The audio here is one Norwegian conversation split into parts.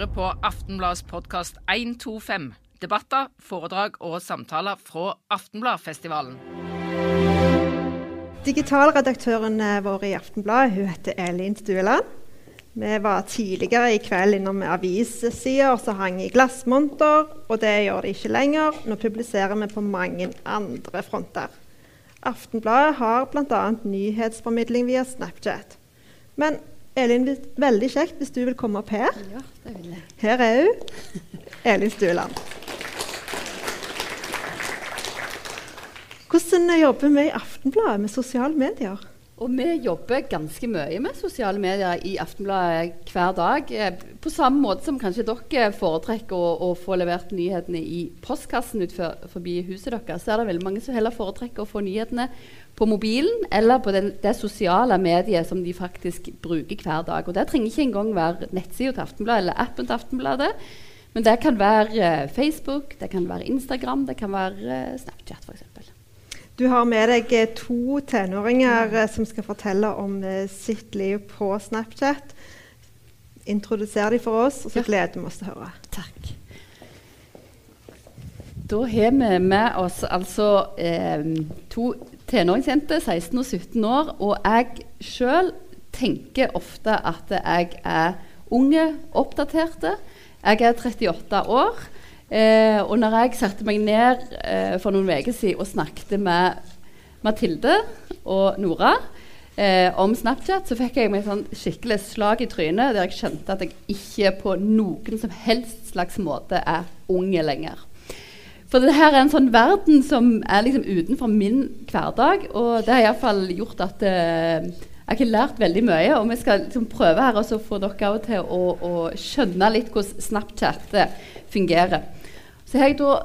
hører på Aftenbladets podkast 125. Debatter, foredrag og samtaler fra Aftenbladfestivalen. Digitalredaktøren vår i Aftenbladet hun heter Elin Stueland. Vi var tidligere i kveld innom avissider som hang i glassmonter, og det gjør de ikke lenger. Nå publiserer vi på mange andre fronter. Aftenbladet har bl.a. nyhetsformidling via Snapchat. Men Elin, veldig kjekt hvis du vil komme opp her. Ja, det vil jeg. Her er hun. Elin Stueland. Hvordan jobber vi i Aftenbladet med sosiale medier? Og vi jobber ganske mye med sosiale medier i Aftenbladet hver dag. Eh, på samme måte som kanskje dere foretrekker å, å få levert nyhetene i postkassen ut for, forbi huset deres, så er det veldig mange som heller foretrekker å få nyhetene på mobilen eller på den, det sosiale mediet som de faktisk bruker hver dag. Og Det trenger ikke engang være nettsida til Aftenbladet eller appen til Aftenbladet. Men det kan være eh, Facebook, det kan være Instagram, det kan være eh, Snapchat f.eks. Du har med deg eh, to tenåringer som skal fortelle om sitt liv på Snapchat. Introduser dem for oss, og så gleder vi oss til å høre. Takk. Da har vi med oss altså to tenåringsjenter, 16 og 17 år. Og jeg sjøl tenker ofte at jeg er unge, oppdaterte. Jeg er 38 år. Eh, og når jeg satte meg ned eh, for noen uker siden og snakket med Mathilde og Nora eh, om Snapchat, så fikk jeg meg sånn skikkelig slag i trynet der jeg skjønte at jeg ikke på noen som helst slags måte er unge lenger. For det her er en sånn verden som er liksom utenfor min hverdag, og det har iallfall gjort at eh, jeg har lært veldig mye. Og vi skal liksom prøve her å få dere til å, å skjønne litt hvordan Snapchat eh, fungerer. Så jeg da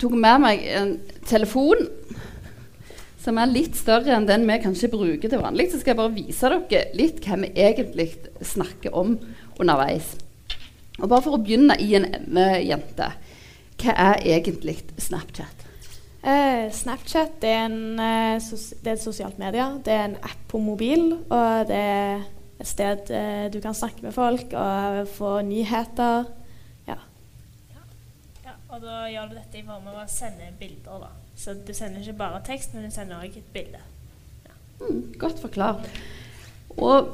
tok med meg en telefon som er litt større enn den vi kanskje bruker til vanlig. Så skal jeg bare vise dere litt hva vi egentlig snakker om underveis. Og bare for å begynne i en ende, jente. Hva er egentlig Snapchat? Eh, Snapchat det er, en, eh, det er, et sosialt medie. Det er en app på mobil. Og det er et sted eh, du kan snakke med folk og få nyheter. Og da gjør du dette i form av å sende bilder. da. Så du sender ikke bare tekst, men du sender også et bilde. Ja. Mm, godt forklart. Og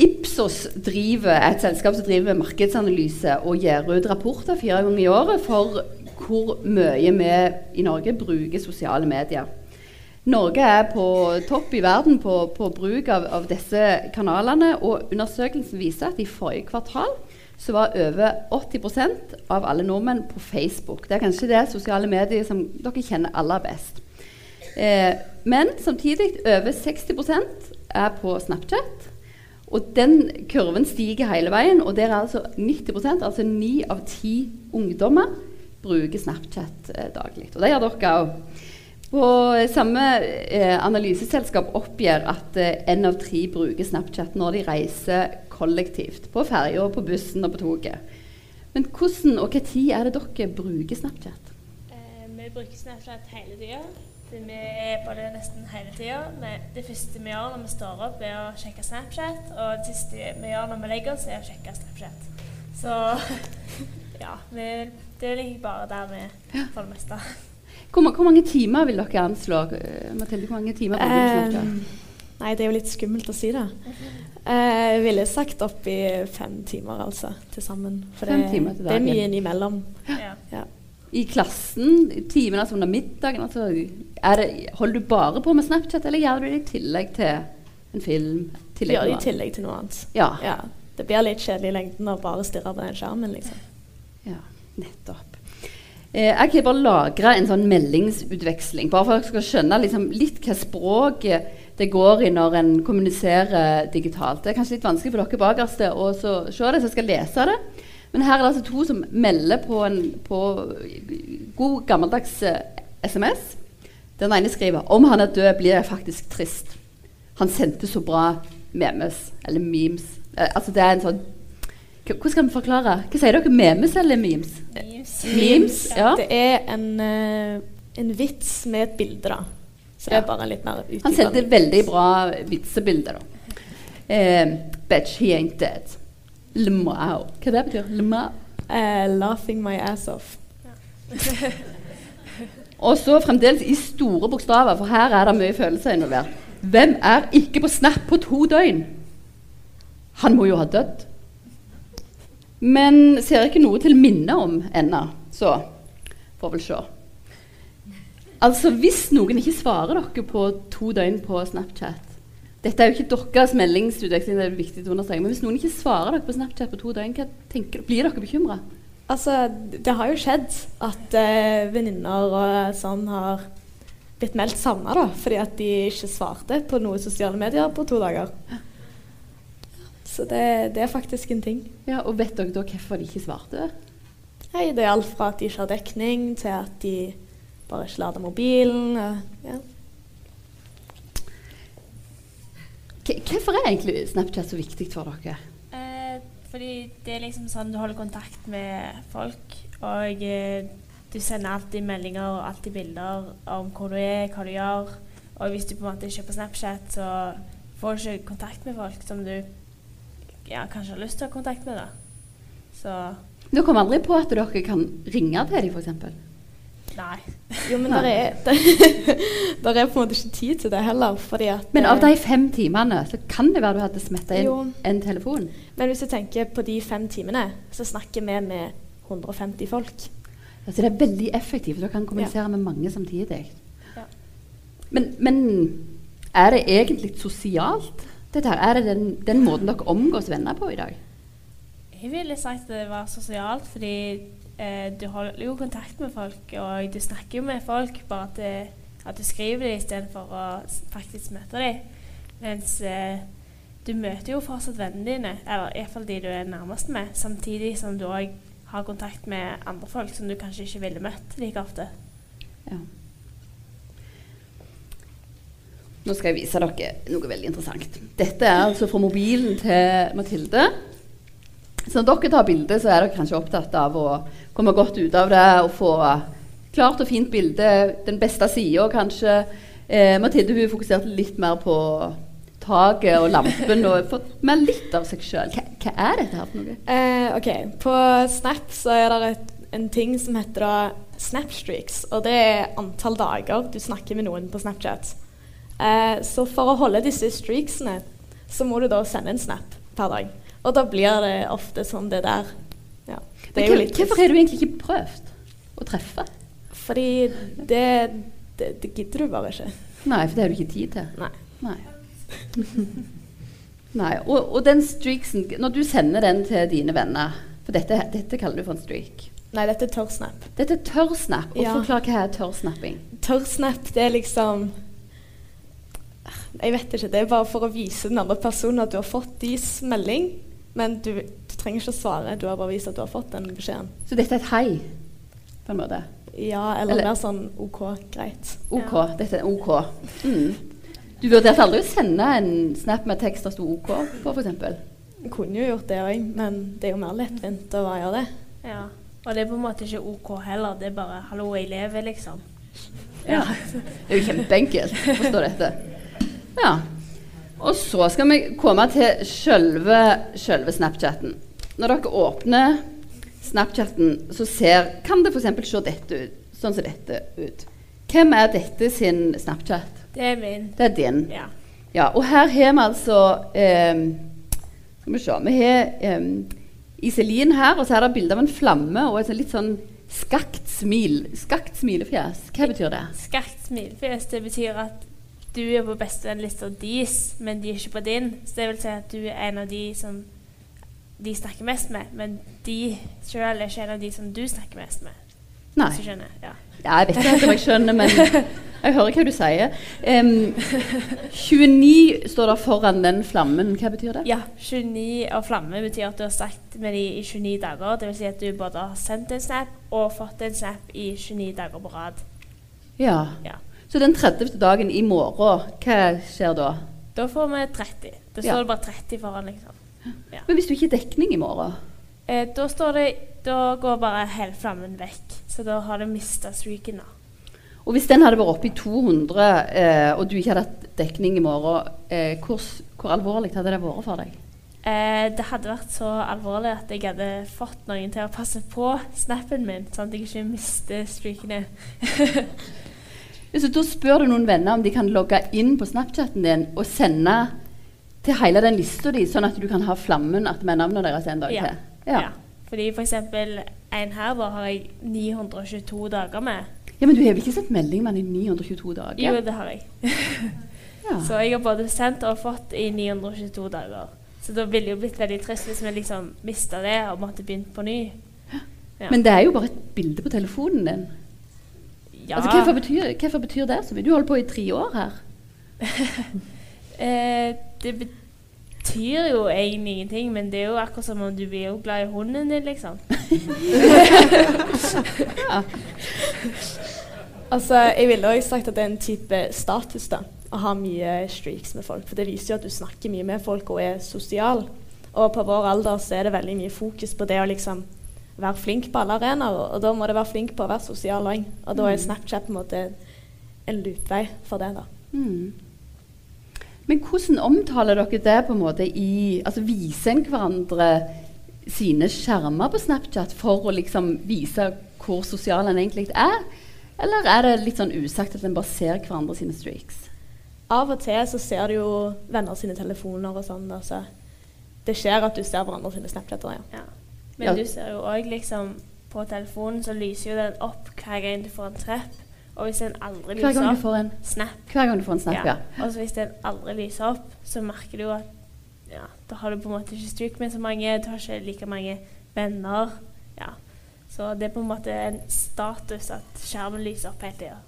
Ipsos driver et selskap som driver markedsanalyse og gir ut rapporter fire ganger i året for hvor mye vi i Norge bruker sosiale medier. Norge er på topp i verden på, på bruk av, av, disse kanalene, og undersøkelsen viser at i forrige kvartal så var over 80% av alle nordmenn på Facebook. Det er kanskje det sosiale mediet som dere kjenner aller best. Eh, men samtidig over 60% er på Snapchat. Og den kurven stiger hele veien, og der er altså 90% altså 9 av 10 ungdommer bruker Snapchat eh, daglig. Og det gjør dere òg. Og samme eh, analyseselskap oppgir at én eh, av tre bruker Snapchat når de reiser kollektivt. På ferja, på bussen og på toget. Men hvordan og tid er det dere bruker Snapchat? Eh, vi bruker Snapchat hele tida. Vi er på det nesten hele tida. Det første vi gjør når vi står opp, er å sjekke Snapchat. Og det siste vi gjør når vi legger oss, er å sjekke Snapchat. Så ja, vi, det ligger bare der vi for det meste. Hvor, hvor, mange timer vil dere anslå? Eh, Mathilde, hvor mange timer bruker dere? Um, nei, det er jo litt skummelt å si det. Eh, jeg ville sagt opp i fem timer, altså, til sammen. For det, det, er mye innimellom. Ja. Ja. I klassen, timene altså under middagen altså, det, Holder du bare på med Snapchat, eller gjør du det i tillegg til en film? Gjør det i tillegg til noe annet. Ja. ja. Det blir litt kjedelig i lengden å bare stirre på den skjermen, liksom. Ja, nettopp. Eh, jeg har bare lagra en sånn meldingsutveksling, bare for at dere skal skjønne liksom, litt hva språket det går i når en kommuniserer digitalt. Det er kanskje litt vanskelig for dere bakerste å se det, så jeg skal lese det. Men her er det altså to som melder på, en, på god, gammeldags SMS. Eh, Den ene skriver om han er død, blir jeg faktisk trist. Han sendte så bra memes, eller memes. Eh, altså det er en sånn hvordan skal vi forklare? Hva sier dere? Memes eller memes? Memes. memes ja. Det er en, uh, en vits med et bilde, da. Så det er bare litt mer utdypende. Han sendte veldig bra vitsebilder. Eh, 'Bitch, he ain't dead'. Lemau. Hva det betyr Lemau? Uh, 'Laughing my ass off'. Og så fremdeles i store bokstaver, for her er det mye følelser involvert. Hvem er ikke på Snap på to døgn? Han må jo ha dødd. Men ser ikke noe til minne om ennå, så får vel se. Altså, hvis noen ikke svarer dere på to døgn på Snapchat Dette er jo ikke deres meldingsutveksling, det er viktig å understreke, men hvis noen ikke svarer dere på Snapchat på to døgn, tenker, blir dere bekymra? Altså, det har jo skjedd at eh, venninner og sånn har blitt meldt savna, da, fordi at de ikke svarte på noe sosiale medier på to dager. Så det, det er faktisk en ting. Ja, og vet dere da hvorfor de ikke svarte? Nei, det er alt fra at de ikke har dekning, til at de bare ikke lader mobilen. og- Ja. Hvorfor er egentlig Snapchat så viktig for dere? Eh, fordi det er liksom sånn du holder kontakt med folk, og eh, du sender alltid meldinger og alltid bilder om hvor du er, hva du gjør. Og hvis du på en måte ikke er på Snapchat, så får du ikke kontakt med folk som du ja, kanskje har lyst til å ha kontakt med. da. Så Dere kom aldri på at dere kan ringe til dem, f.eks.? Nei. Jo, men der er, der, der er på en måte ikke tid til det heller. fordi at... Men av eh, de fem timene så kan det være du hadde smetta inn Jo. en telefon. Men hvis du tenker på de fem timene, så snakker vi med 150 folk. Altså det er veldig effektivt. Du kan kommunisere med mange samtidig. Ja. Men, men er det egentlig sosialt, dette her? Er det den, den måten dere omgås venner på i dag? Jeg ville sagt det var sosialt, fordi eh, du holder jo kontakt med folk, og du snakker jo med folk, bare at, det, at du skriver dem istedenfor å faktisk møte dem. Mens eh, du møter jo fortsatt vennene dine, eller iallfall de du er nærmest med, samtidig som du òg har kontakt med andre folk som du kanskje ikke ville møtt like ofte. Ja. Nå skal jeg vise dere noe veldig interessant. Dette er altså fra mobilen til Mathilde. Så når dere tar bilde, så er dere kanskje opptatt av å komme godt ut av det og få klart og fint bilde. Den beste sida, kanskje. Eh, Mathilde hun fokuserte litt mer på taket og lampen og fått mer litt av seg sjøl. Hva, hva er dette her for noe? Eh, ok, På Snap så er det et, en ting som heter da Snapstreaks. Og det er antall dager du snakker med noen på Snapchat. Eh, så for å holde disse streaksene, så må du da sende en snap per dag. Og da blir det ofte som det der. Ja, det er jo litt hvorfor har du egentlig ikke prøvd å treffe? Fordi det, det, det gidder du bare ikke. Nei, for det har du ikke tid til. Nei. Nei. Nei. Og, og den streaksen, når du sender den til dine venner For dette, dette kaller du for en streak. Nei, dette er tørrsnap. Dette er tørrsnap. Og Ja. forklar hva er tørrsnapping. Tørrsnap, det er liksom Jeg vet ikke. Det er bare for å vise den andre personen at du har fått deres melding. Men du, du trenger ikke å svare. Du har bare vist at du har fått den beskjeden. Så dette er et hei, på en måte. Ja, eller, Eller- mer sånn OK, greit. OK. Dette er OK. Mm. Du vurderte aldri å sende en snap med tekst det sto OK på, f.eks.? Kunne jo gjort det òg, men det er jo mer lettvint å bare gjøre det. Ja. Og det er på en måte ikke OK heller, det er bare 'hallo, jeg lever', liksom. Ja. Det er jo kjempeenkelt å forstå dette. Ja. Og så skal vi komme til selve, selve Snapchatten. Når dere åpner Snapchatten, så ser, kan det f.eks. se dette ut. Sånn som dette ut. Hvem er dette sin Snapchat? Det er min. Det er din. Ja. Ja, og her har vi altså eh, Skal vi se Vi har eh, Iselin her, og så er det bilde av en flamme og et sånn litt sånn skakt smil. Skakt smilefjes. Hva betyr det? Skakt smilefjes, det betyr at du er på bestevennlista deres, men de er ikke på din. Så det vil si at du er en av de som de snakker mest med, men de sjøl er ikke en av de som du snakker mest med. Nei. Hvis du skjønner? Ja. Ja, jeg vet ikke om jeg skjønner, men jeg hører hva du sier. Um, 29 står der foran den flammen. Hva betyr det? ja. 29 og flamme betyr at du har snakket med dem i 29 dager. Det vil si at du både har sendt en snap og fått en snap i 29 dager på rad. Ja. Ja. Så den 30. dagen i morgen, hva skjer da? Da får vi 30. Da står Ja. det bare 30 foran, liksom. Ja. Men hvis du ikke har dekning i morgen? Eh, da står det Da går bare hele flammen vekk. Så da har du mista streaken, da. Og hvis den hadde vært oppe i 200, eh, og du ikke hadde hatt dekning i morgen, eh, hvor, hvor alvorlig hadde det vært for deg? Eh, det hadde vært så alvorlig at jeg hadde fått noen til å passe på snappen min, sånn at jeg ikke mister streakene. Så da spør du noen venner om de kan logge inn på Snapchaten din og sende til hele den lista di, sånn at du kan ha flammen at med navnet deres en dag Ja. til. Ja. Fordi for eksempel en her da har jeg 922 dager med. Ja, Men du har vel ikke sendt melding med den i 922 dager? Jo, det har jeg. Ja. Så jeg har både sendt og fått i 922 dager. Så da ville det jo blitt veldig trist hvis vi liksom mista det og måtte begynt på ny. Ja. Men det er jo bare et bilde på telefonen din. Ja, Altså, Hvorfor betyr, hvorfor betyr det så mye? Du holder på i tre år her. eh, det betyr jo egentlig ingenting, men det er jo akkurat som om du blir jo glad i hunden din, liksom. Altså, Jeg ville også sagt at det er en type status da, å ha mye streaks med folk. For det viser jo at du snakker mye med folk og er sosial. Og på vår alder så er det veldig mye fokus på det å liksom være flink på alle arenaer. Og, da må du være flink på å være sosial òg. Og da er Snapchat på en måte en lutvei for det. da. Mm. Men hvordan omtaler dere det på en måte i Altså viser en hverandre sine skjermer på Snapchat for å liksom vise hvor sosial en egentlig er? Eller er det litt sånn usagt at en bare ser hverandre sine streaks? Av og til så ser du jo venner sine telefoner og sånn. Altså. Det skjer at du ser hverandre sine Snapchatter. ja. Ja. Men Ja. du ser jo òg liksom På telefonen så lyser jo den opp hver gang du får en trepp. Og hvis den aldri lyser opp får en, Snap. hver gang du får en snap, ja. Og så hvis den aldri lyser opp, så merker du at ja, da har du på en måte ikke stuk med så mange, du har ikke like mange venner. Ja. Så det er på en måte en status at skjermen lyser opp hele tida.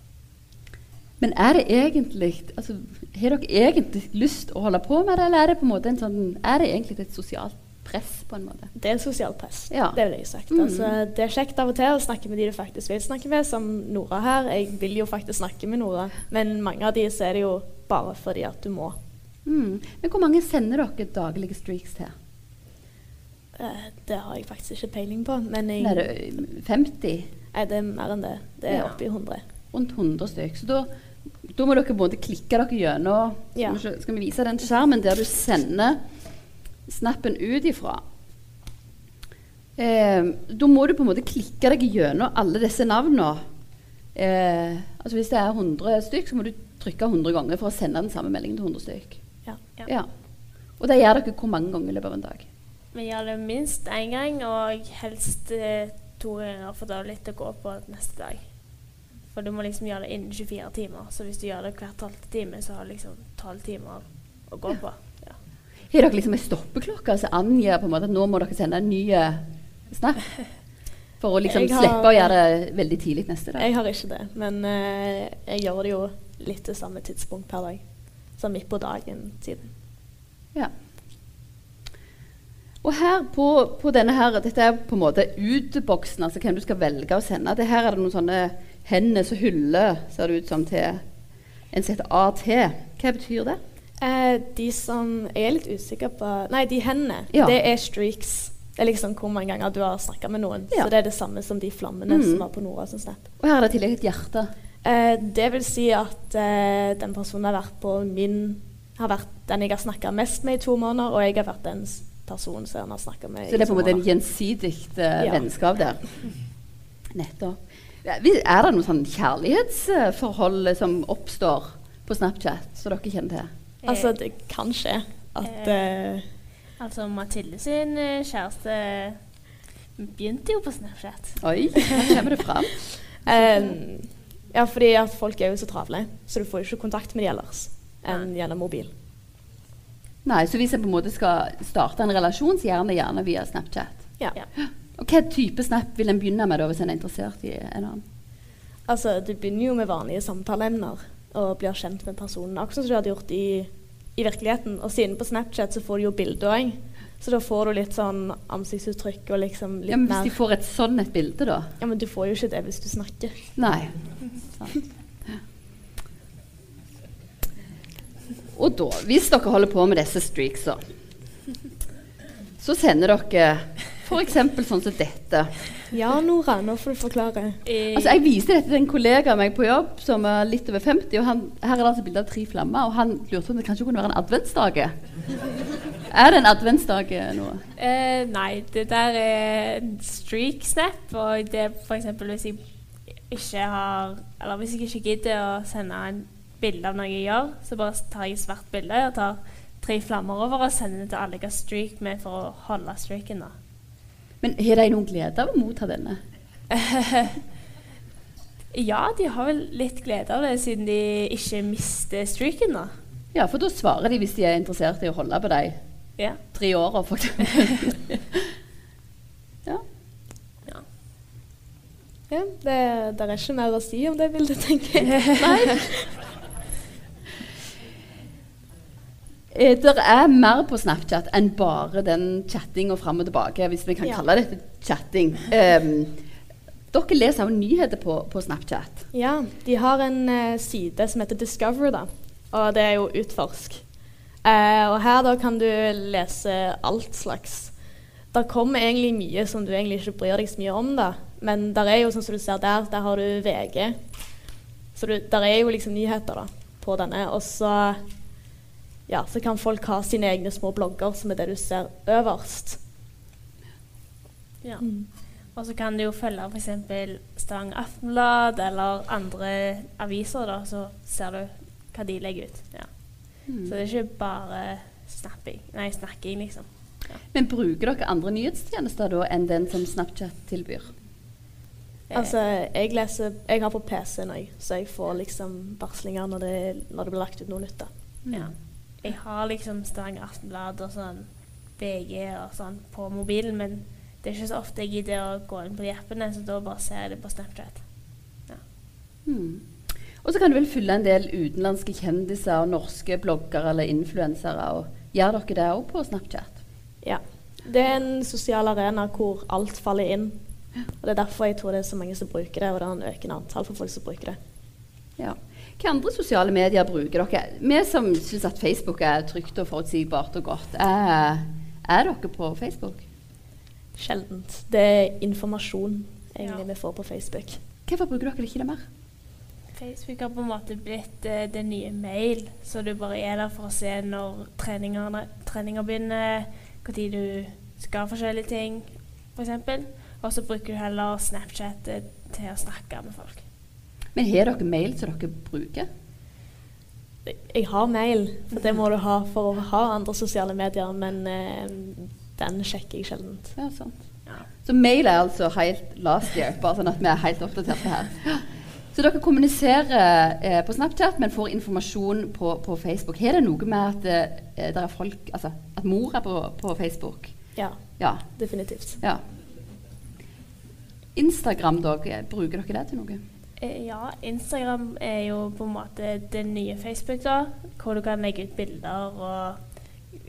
Men er det egentlig altså, Har dere egentlig lyst å holde på med det, eller er det på en måte en sånn Er det egentlig et sosialt press, på en måte? Det er sosialt press. Ja. Det vil jeg sagt. Mm. Altså, det er kjekt av og til å snakke med de du faktisk vil snakke med, som Nora her. Jeg vil jo faktisk snakke med Nora, men mange av de så er det jo bare fordi at du må. Mm. Men hvor mange sender dere daglige streaks til? Eh, det har jeg faktisk ikke peiling på, men jeg, Er det 50? nei, det er mer enn det. Det er Ja. oppi 100. Rundt 100 stykker. Så da, da må dere både klikke dere gjennom Ja. skal vi vise den skjermen der du sender snappen ut ifra. Eh, da må du på en måte klikke deg gjennom alle disse navnene. Eh, altså hvis det er 100 stykk, så må du trykke 100 ganger for å sende den samme meldingen til 100 stykk. Ja. Ja. Ja. Og det gjør dere hvor mange ganger i løpet av en dag? Vi gjør det minst én gang, og helst eh, to ganger, for da er det litt å gå på neste dag. For du må liksom gjøre det innen 24 timer. Så hvis du gjør det hver tolvte time, så har du liksom tolv timer å gå på. Har dere liksom ei stoppeklokke som angir på en måte at nå må dere sende en ny snap? For å liksom har- slippe å gjøre det veldig tidlig neste dag? Jeg har ikke det, men uh, jeg gjør det jo litt til samme tidspunkt per dag. Sånn midt på dagen-tiden. Ja. Og her på, på denne her, dette er på en måte utboksen, altså hvem du skal velge å sende. Det her er det noen sånne hender som hyller, ser det ut som, til en som heter AT. Hva betyr det? Eh, de som Jeg er litt usikker på Nei, de hendene. Ja. Det er streaks. Det er liksom hvor mange ganger du har snakka med noen. Ja. Så det er det samme som de flammene Mm. som var på Nora som snap. Og her er det i tillegg et hjerte. Eh, det vil si at eh, den personen har vært på min Har vært den jeg har snakka mest med i to måneder, og jeg har vært den personen som han har snakka med i to måneder. Så det er på en måte en gjensidig eh, Ja. vennskap der. Nettopp. Er det noe sånn kjærlighetsforhold som oppstår på Snapchat, som dere kjenner til? Altså, det kan skje at eh, Altså, Mathilde sin eh, kjæreste begynte jo på Snapchat. Oi, her kommer det fram. eh, Ja, fordi at folk er jo så travle, så du får jo ikke kontakt med de ellers enn gjennom mobil. Nei, Så hvis jeg på en måte skal starte en relasjon, så gjerne, gjerne via Snapchat. Ja. Ja. Og Hva type snap vil en begynne med da, hvis en er interessert i en annen? Altså, du begynner jo med vanlige samtaleemner og blir kjent med personen, akkurat som du hadde gjort i, i virkeligheten. Og siden på Snapchat så får du jo bilder òg, så da får du litt sånn ansiktsuttrykk og liksom litt Ja, men Hvis mer de får et sånn et bilde, da? Ja, men du får jo ikke det hvis du snakker. Nei. Sant. Og da, hvis dere holder på med disse streaksa, så sender dere f.eks. sånn som dette. Ja, Nora, nå får du forklare. Eh, Altså, Jeg viser dette til en kollega av meg på jobb som er litt over 50. og han, Her er det altså bilde av tre flammer, og han lurte på om det kanskje kunne være en adventsdage. Er det en adventsdag eh, nå? Eh, nei, det der er en streak snap. Og det f.eks. hvis jeg ikke har Eller hvis jeg ikke gidder å sende en bilde av noe jeg gjør, så bare tar jeg et svart bilde og tar tre flammer over og sender det til alle jeg har streak med for å holde streaken. da. Men har de noen glede av å motta denne? Ja, de har vel litt glede av det, siden de ikke mister streaken, da. Ja, for da svarer de hvis de er interessert i å holde på de Ja. tre åra, for eksempel. ja. Ja, det, det er ikke mer å si om det bildet, tenker jeg. Eh, Det er mer på Snapchat enn bare den chattinga fram og tilbake, hvis vi kan Ja. kalle dette chatting. Um, dere leser også nyheter på, på Snapchat. Ja, de har en uh, side som heter Discover, da. Og det er jo Utforsk. Uh, og her da kan du lese alt slags. Der kommer egentlig mye som du egentlig ikke bryr deg så mye om, da. Men der er jo, sånn som du ser der, der har du VG. Så du, der er jo liksom nyheter da, på denne. Og så, ja, så kan folk ha sine egne små blogger, som er det du ser øverst. Ja. Og så kan du jo følge f.eks. Stavanger Aftenblad eller andre aviser, da, så ser du hva de legger ut. Ja. Mm. Så det er ikke bare snapping, nei, snakking, liksom. Men bruker dere andre nyhetstjenester da enn den som Snapchat tilbyr? Eh, Altså, jeg leser Jeg har på PC nå, så jeg får liksom varslinger når det, når det blir lagt ut noe nytt. da. ja. Jeg har liksom Stavanger Aftenblad og sånn BG og sånn på mobilen, men det er ikke så ofte jeg gidder å gå inn på de appene, så da bare ser jeg det på Snapchat. Mm. Og så kan du vel følge en del utenlandske kjendiser og norske bloggere eller influensere. og Gjør dere det òg på Snapchat? Ja. Det er en sosial arena hvor alt faller inn. Og Det er derfor jeg tror det er så mange som bruker det, og det er en økende antall for folk som bruker det. Ja. Hvilke andre sosiale medier bruker dere? Vi som syns at Facebook er trygt og forutsigbart og godt, er, er dere på Facebook? Sjeldent. Det er informasjon egentlig Ja. vi får på Facebook. Hvorfor bruker dere ikke det mer? Facebook har på en måte blitt uh, det nye mail, så du bare er der for å se når treninger begynner, når du skal forskjellige ting, f.eks. Og så bruker du heller Snapchat uh, til å snakke med folk. Men har dere mail som dere bruker? Jeg har mail, for det må du ha for å ha andre sosiale medier, men eh, den sjekker jeg sjeldent. Ja, sant. Ja. Så mail er altså helt last year, bare sånn at vi er helt oppdaterte her. Så dere kommuniserer eh, på Snapchat, men får informasjon på, på Facebook. Har det noe med at eh, er folk, altså, at mor er på, på Facebook? Ja, Ja. definitivt. ja. Instagram, dog, bruker dere det til noe? Eh, Ja, Instagram er jo på en måte det nye Facebook, da. Hvor du kan legge ut bilder og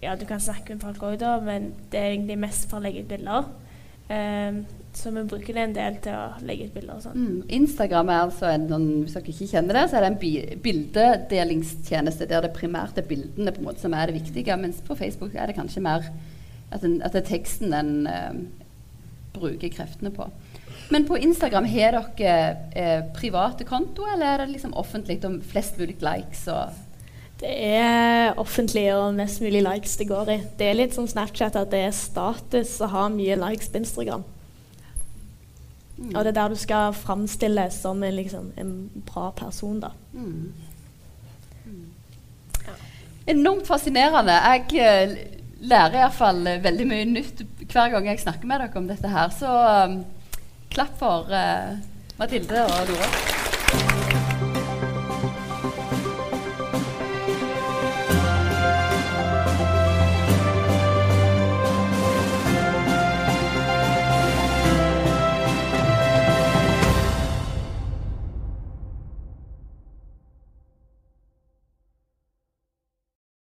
Ja, du kan snakke med folk òg, da, men det er egentlig mest for å legge ut bilder. Um, så vi bruker det en del til å legge ut bilder og sånn. Mm. Instagram er altså en sånn, hvis dere ikke kjenner det, så er det en bi- bildedelingstjeneste der det primært er bildene på en måte som er det viktige, mens på Facebook er det kanskje mer at, den, at det er teksten en uh, bruker kreftene på. Men på Instagram har dere eh, private konto, eller er det liksom offentlig om flest mulig likes? Og Det er offentlig og mest mulig likes det går i. Det er litt som Snapchat at det er status å ha mye likes på Instagram. Mm. Og det er der du skal framstille som en, liksom, en bra person, da. Mm. Enormt fascinerende. Jeg eh, lærer iallfall veldig mye nytt hver gang jeg snakker med dere om dette her. Så um, klapp for uh, Mathilde og Dora.